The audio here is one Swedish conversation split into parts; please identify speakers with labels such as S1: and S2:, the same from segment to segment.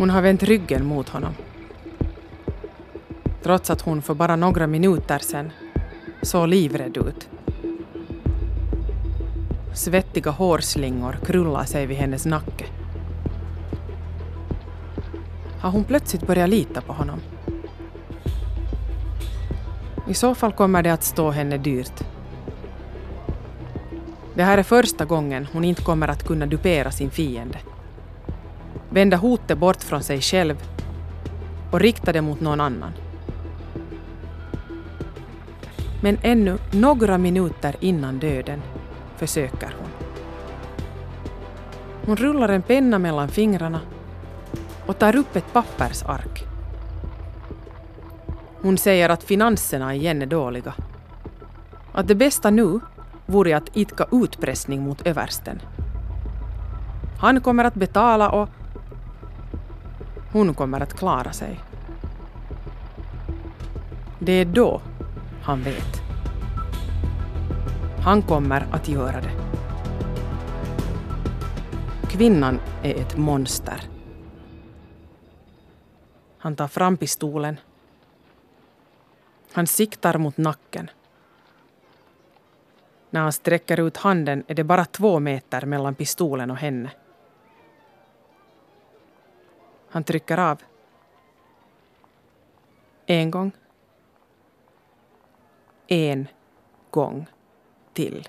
S1: Hon har vänt ryggen mot honom. Trots att hon för bara några minuter sedan såg livrädd ut. Svettiga hårslingor krullar sig vid hennes nacke. Har hon plötsligt börjat lita på honom? I så fall kommer det att stå henne dyrt. Det här är första gången hon inte kommer att kunna dupera sin fiende. Vända hotet bort från sig själv och rikta det mot någon annan. Men ännu några minuter innan döden försöker hon. Hon rullar en penna mellan fingrarna och tar upp ett pappersark. Hon säger att finanserna igen är dåliga. Att det bästa nu vore att idka utpressning mot översten. Han kommer att betala och hon kommer att klara sig. Det är då han vet. Han kommer att göra det. Kvinnan är ett monster. Han tar fram pistolen. Han siktar mot nacken. När han sträcker ut handen är det bara två meter mellan pistolen och henne. Han trycker av. En gång. En gång till.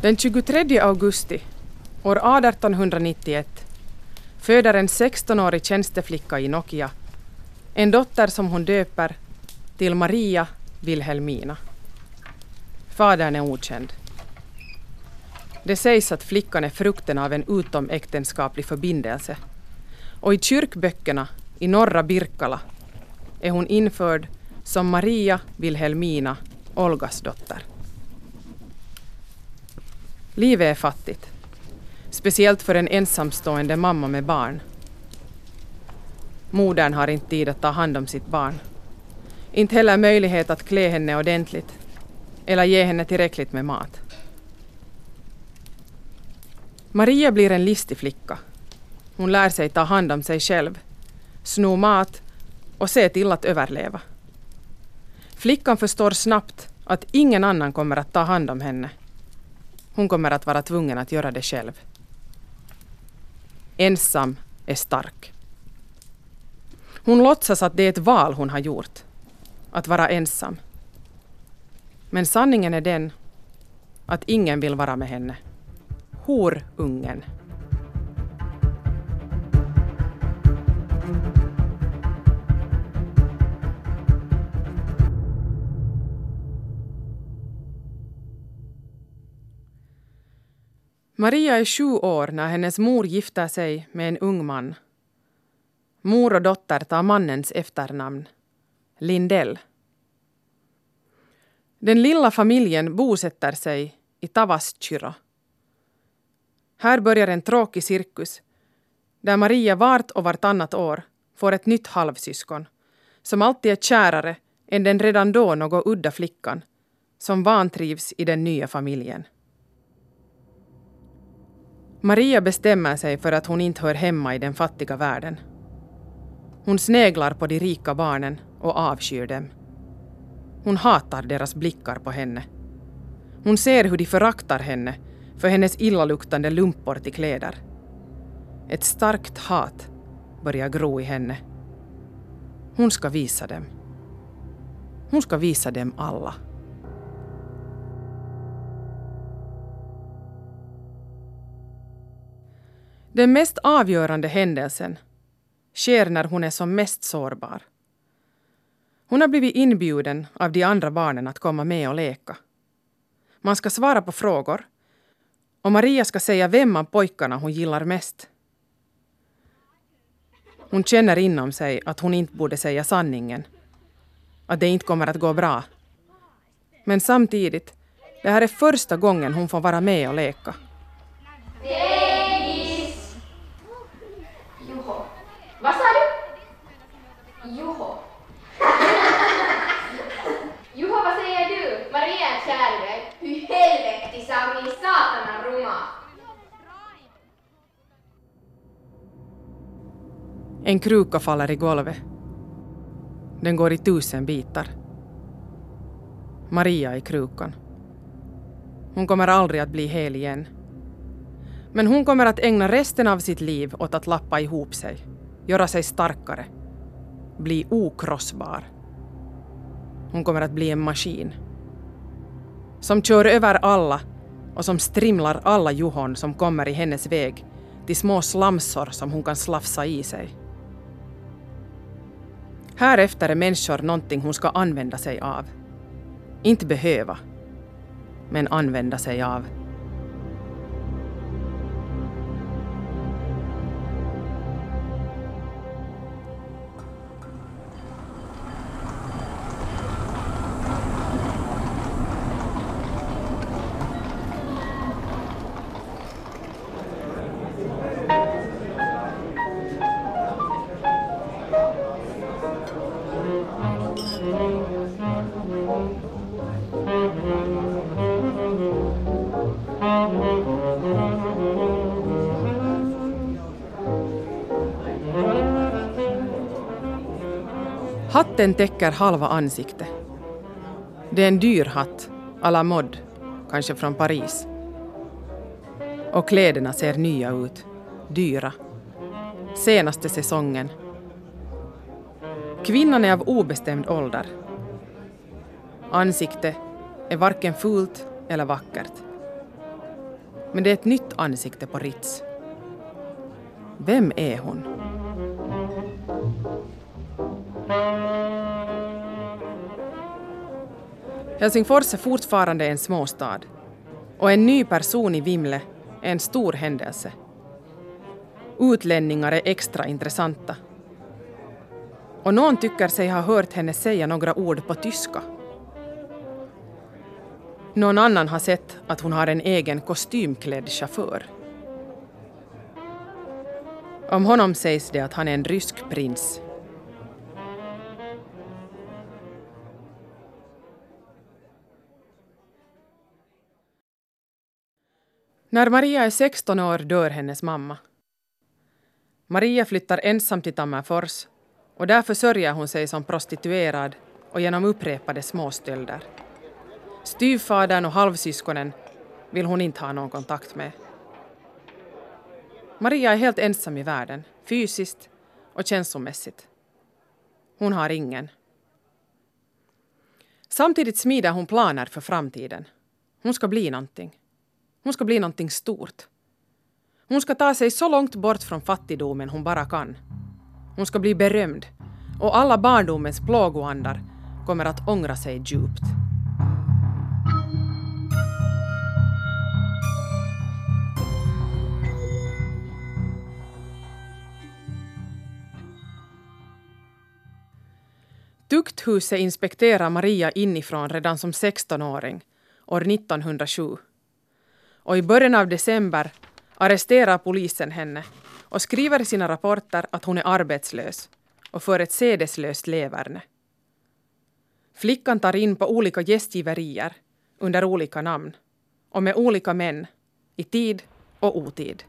S1: Den 23 augusti år 1891 föder en 16-årig tjänsteflicka i Nokia en dotter som hon döper till Maria Wilhelmina. Fadern är okänd. Det sägs att flickan är frukten av en utomäktenskaplig förbindelse och i kyrkböckerna i norra Birkala är hon införd som Maria Wilhelmina, Olgas dotter. Livet är fattigt. Speciellt för en ensamstående mamma med barn. Modern har inte tid att ta hand om sitt barn. Inte heller möjlighet att klä henne ordentligt eller ge henne tillräckligt med mat. Maria blir en listig flicka. Hon lär sig ta hand om sig själv, sno mat och se till att överleva. Flickan förstår snabbt att ingen annan kommer att ta hand om henne. Hon kommer att vara tvungen att göra det själv. Ensam är stark. Hon låtsas att det är ett val hon har gjort. Att vara ensam. Men sanningen är den att ingen vill vara med henne. Horungen. Maria är sju år när hennes mor gifter sig med en ung man. Mor och dotter tar mannens efternamn, Lindell. Den lilla familjen bosätter sig i Tavaskyrå. Här börjar en tråkig cirkus där Maria vart och vartannat år får ett nytt halvsyskon som alltid är kärare än den redan då något udda flickan som vantrivs i den nya familjen. Maria bestämmer sig för att hon inte hör hemma i den fattiga världen. Hon sneglar på de rika barnen och avskyr dem. Hon hatar deras blickar på henne. Hon ser hur de föraktar henne för hennes illaluktande lumpor till kläder. Ett starkt hat börjar gro i henne. Hon ska visa dem. Hon ska visa dem alla. Den mest avgörande händelsen sker när hon är som mest sårbar. Hon har blivit inbjuden av de andra barnen att komma med och leka. Man ska svara på frågor och Maria ska säga vem av pojkarna hon gillar mest. Hon känner inom sig att hon inte borde säga sanningen. Att det inte kommer att gå bra. Men samtidigt, det här är första gången hon får vara med och leka. En kruka faller i golvet. Den går i tusen bitar. Maria i krukan. Hon kommer aldrig att bli hel igen. Men hon kommer att ägna resten av sitt liv åt att lappa ihop sig, göra sig starkare, bli okrossbar. Hon kommer att bli en maskin. Som kör över alla och som strimlar alla johon som kommer i hennes väg till små slamsor som hon kan slafsa i sig. Härefter är människor någonting hon ska använda sig av. Inte behöva, men använda sig av. Hatten täcker halva ansiktet. Det är en dyr hatt, à la mode, kanske från Paris. Och kläderna ser nya ut, dyra. Senaste säsongen. Kvinnan är av obestämd ålder. Ansiktet är varken fult eller vackert. Men det är ett nytt ansikte på Ritz. Vem är hon? Helsingfors är fortfarande en småstad och en ny person i Vimle är en stor händelse. Utlänningar är extra intressanta. Och någon tycker sig ha hört henne säga några ord på tyska. Någon annan har sett att hon har en egen kostymklädd chaufför. Om honom sägs det att han är en rysk prins När Maria är 16 år dör hennes mamma. Maria flyttar ensam till Tammerfors och där försörjer hon sig som prostituerad och genom upprepade småstölder. Styvfadern och halvsyskonen vill hon inte ha någon kontakt med. Maria är helt ensam i världen, fysiskt och känslomässigt. Hon har ingen. Samtidigt smider hon planer för framtiden. Hon ska bli någonting. Hon ska bli någonting stort. Hon ska ta sig så långt bort från fattigdomen hon bara kan. Hon ska bli berömd och alla barndomens plågoandar kommer att ångra sig djupt. Tukthuset inspekterar Maria inifrån redan som 16-åring, år 1907 och i början av december arresterar polisen henne och skriver i sina rapporter att hon är arbetslös och för ett sedeslöst leverne. Flickan tar in på olika gästgiverier under olika namn och med olika män i tid och otid.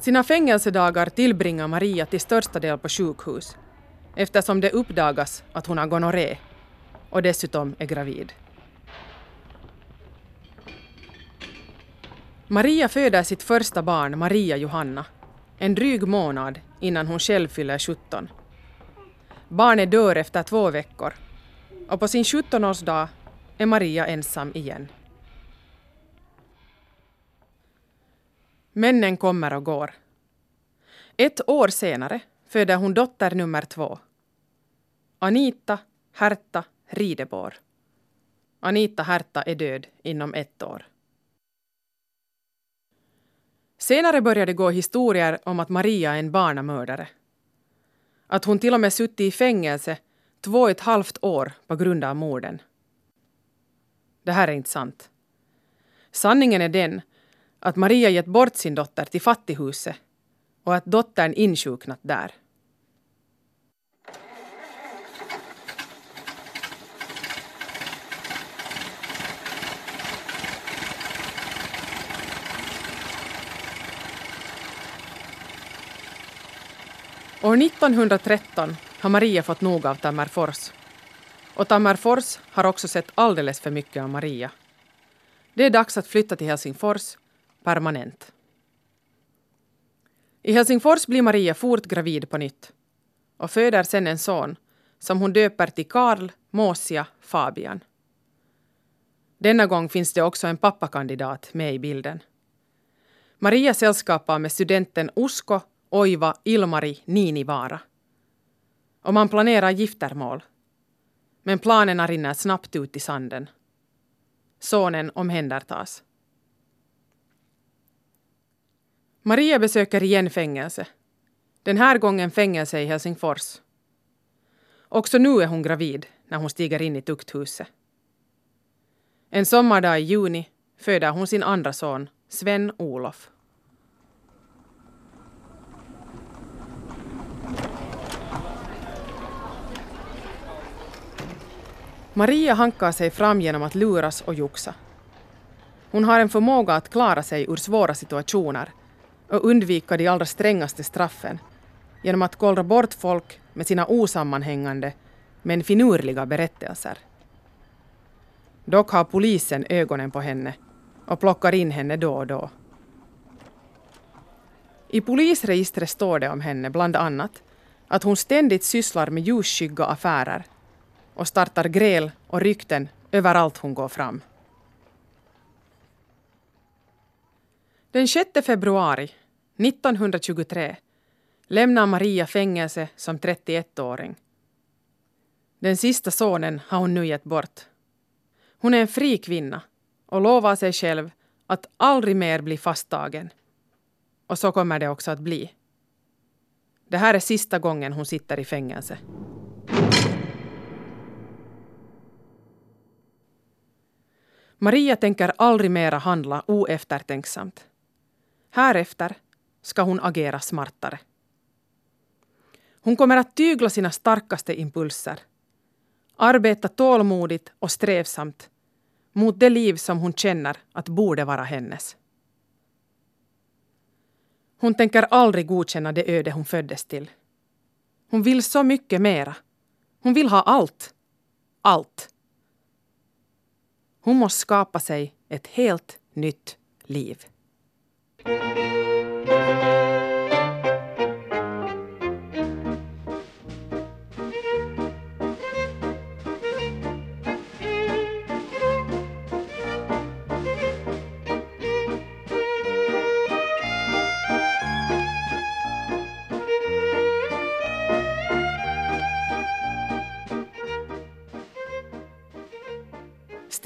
S1: Sina fängelsedagar tillbringar Maria till största del på sjukhus eftersom det uppdagas att hon har gonorré och dessutom är gravid. Maria föder sitt första barn, Maria Johanna, en dryg månad innan hon själv fyller 17. Barnet dör efter två veckor och på sin 17-årsdag är Maria ensam igen. Männen kommer och går. Ett år senare föder hon dotter nummer två. Anita Herta Ridebor. Anita Herta är död inom ett år. Senare började gå historier om att Maria är en barnamördare. Att hon till och med suttit i fängelse två och ett halvt år på grund av morden. Det här är inte sant. Sanningen är den att Maria gett bort sin dotter till fattighuset och att dottern insjuknat där. År 1913 har Maria fått nog av Tammerfors. Och Tammerfors har också sett alldeles för mycket av Maria. Det är dags att flytta till Helsingfors permanent. I Helsingfors blir Maria fort gravid på nytt och föder sen en son som hon döper till Karl Måsia Fabian. Denna gång finns det också en pappakandidat med i bilden. Maria sällskapar med studenten Usko Oiva Ilmari Niinivaara. Och man planerar giftermål. Men planerna rinner snabbt ut i sanden. Sonen omhändertas. Maria besöker igen fängelse. Den här gången fängelse i Helsingfors. Också nu är hon gravid när hon stiger in i tukthuset. En sommardag i juni föder hon sin andra son, Sven-Olof. Maria hankar sig fram genom att luras och joxa. Hon har en förmåga att klara sig ur svåra situationer och undvika de allra strängaste straffen genom att kollra bort folk med sina osammanhängande men finurliga berättelser. Dock har polisen ögonen på henne och plockar in henne då och då. I polisregistret står det om henne bland annat att hon ständigt sysslar med ljusskygga affärer och startar gräl och rykten överallt hon går fram. Den 6 februari 1923 lämnar Maria fängelse som 31-åring. Den sista sonen har hon nu gett bort. Hon är en fri kvinna och lovar sig själv att aldrig mer bli fasttagen. Och så kommer det också att bli. Det här är sista gången hon sitter i fängelse. Maria tänker aldrig mera handla oeftertänksamt. Härefter ska hon agera smartare. Hon kommer att tygla sina starkaste impulser. Arbeta tålmodigt och strävsamt mot det liv som hon känner att borde vara hennes. Hon tänker aldrig godkänna det öde hon föddes till. Hon vill så mycket mera. Hon vill ha allt. Allt. Hon måste skapa sig ett helt nytt liv.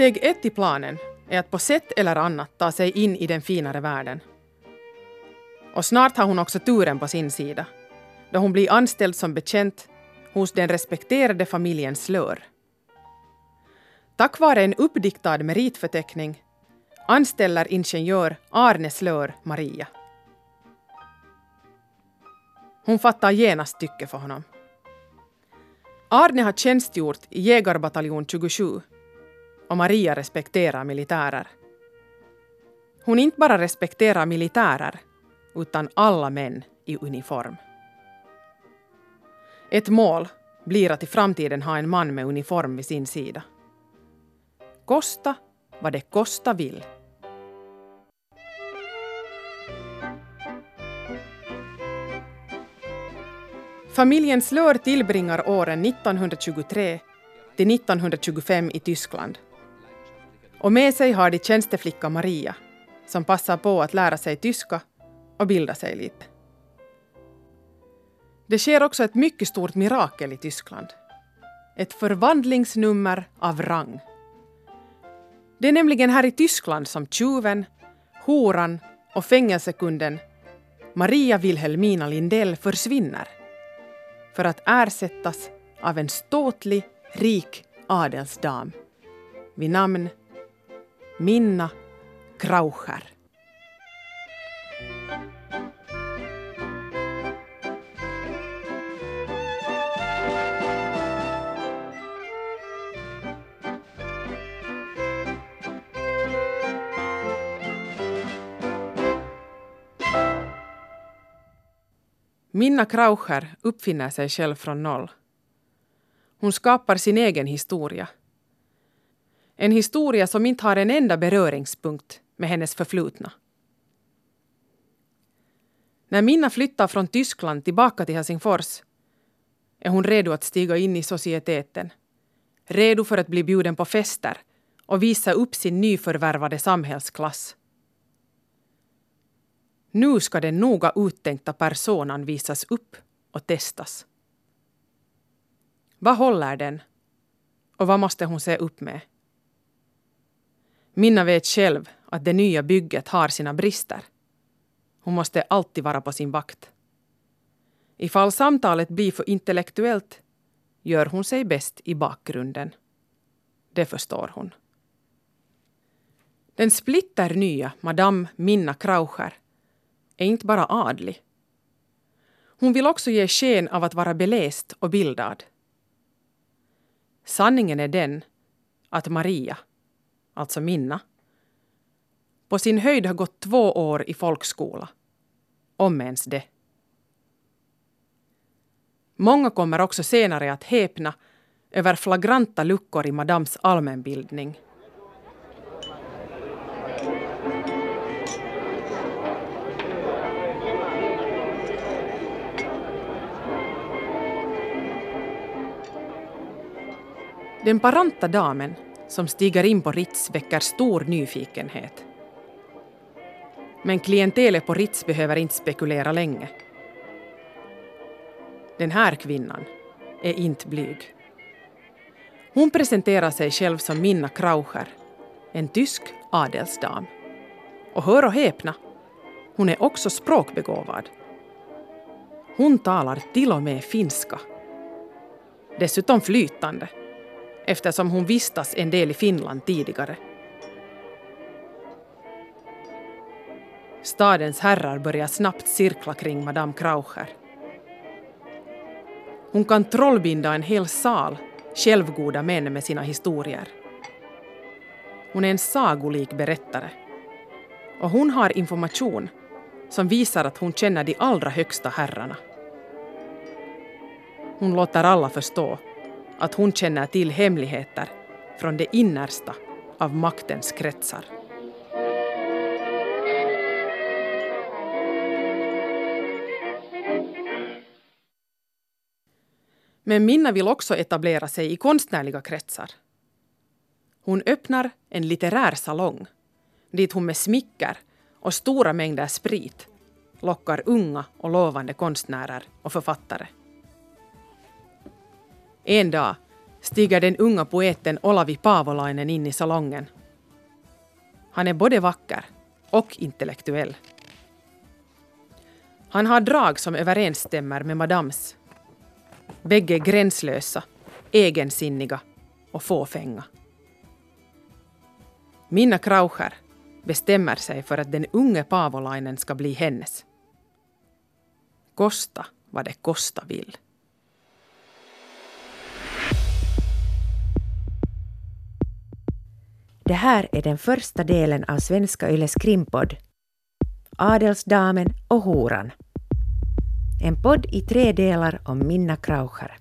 S1: Steg ett i planen är att på sätt eller annat ta sig in i den finare världen. Och snart har hon också turen på sin sida, då hon blir anställd som betjänt hos den respekterade familjen Slör. Tack vare en uppdiktad meritförteckning anställer ingenjör Arne Slör Maria. Hon fattar genast tycke för honom. Arne har tjänstgjort i jägarbataljon 27 och Maria respekterar militärer. Hon inte bara respekterar militärer, utan alla män i uniform. Ett mål blir att i framtiden ha en man med uniform vid sin sida. Kosta vad det kosta vill. Familjen Slör tillbringar åren 1923 till 1925 i Tyskland och med sig har de tjänsteflicka Maria som passar på att lära sig tyska och bilda sig lite. Det sker också ett mycket stort mirakel i Tyskland. Ett förvandlingsnummer av rang. Det är nämligen här i Tyskland som tjuven, horan och fängelsekunden Maria Wilhelmina Lindell försvinner för att ersättas av en ståtlig, rik adelsdam vid namn Minna Kraucher. Minna Kraucher uppfinner sig själv från noll. Hon skapar sin egen historia. En historia som inte har en enda beröringspunkt med hennes förflutna. När Minna flyttar från Tyskland tillbaka till Helsingfors är hon redo att stiga in i societeten. Redo för att bli bjuden på fester och visa upp sin nyförvärvade samhällsklass. Nu ska den noga uttänkta personan visas upp och testas. Vad håller den? Och vad måste hon se upp med? Minna vet själv att det nya bygget har sina brister. Hon måste alltid vara på sin vakt. Ifall samtalet blir för intellektuellt gör hon sig bäst i bakgrunden. Det förstår hon. Den splitternya Madame Minna Kraucher är inte bara adlig. Hon vill också ge sken av att vara beläst och bildad. Sanningen är den att Maria, alltså Minna, på sin höjd har gått två år i folkskola. Om ens det. Många kommer också senare att häpna över flagranta luckor i Madams allmänbildning. Den paranta damen som stiger in på Ritz väcker stor nyfikenhet. Men klientelet på Ritz behöver inte spekulera länge. Den här kvinnan är inte blyg. Hon presenterar sig själv som Minna Kraucher, en tysk adelsdam. Och hör och häpna, hon är också språkbegåvad. Hon talar till och med finska. Dessutom flytande, eftersom hon vistas en del i Finland tidigare. Stadens herrar börjar snabbt cirkla kring Madame Kraucher. Hon kan trollbinda en hel sal självgoda män med sina historier. Hon är en sagolik berättare. Och hon har information som visar att hon känner de allra högsta herrarna. Hon låter alla förstå att hon känner till hemligheter från det innersta av maktens kretsar. Men Minna vill också etablera sig i konstnärliga kretsar. Hon öppnar en litterär salong dit hon med smicker och stora mängder sprit lockar unga och lovande konstnärer och författare. En dag stiger den unga poeten Olavi Paavolainen in i salongen. Han är både vacker och intellektuell. Han har drag som överensstämmer med Madams Bägge gränslösa, egensinniga och fåfänga. Minna Kraucher bestämmer sig för att den unge Paavolainen ska bli hennes. Kosta vad det kosta vill.
S2: Det här är den första delen av Svenska Yles krimpodd Adelsdamen och horan. En podd i tre delar om Minna Kraucher.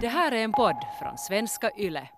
S3: Det här är en podd från svenska YLE.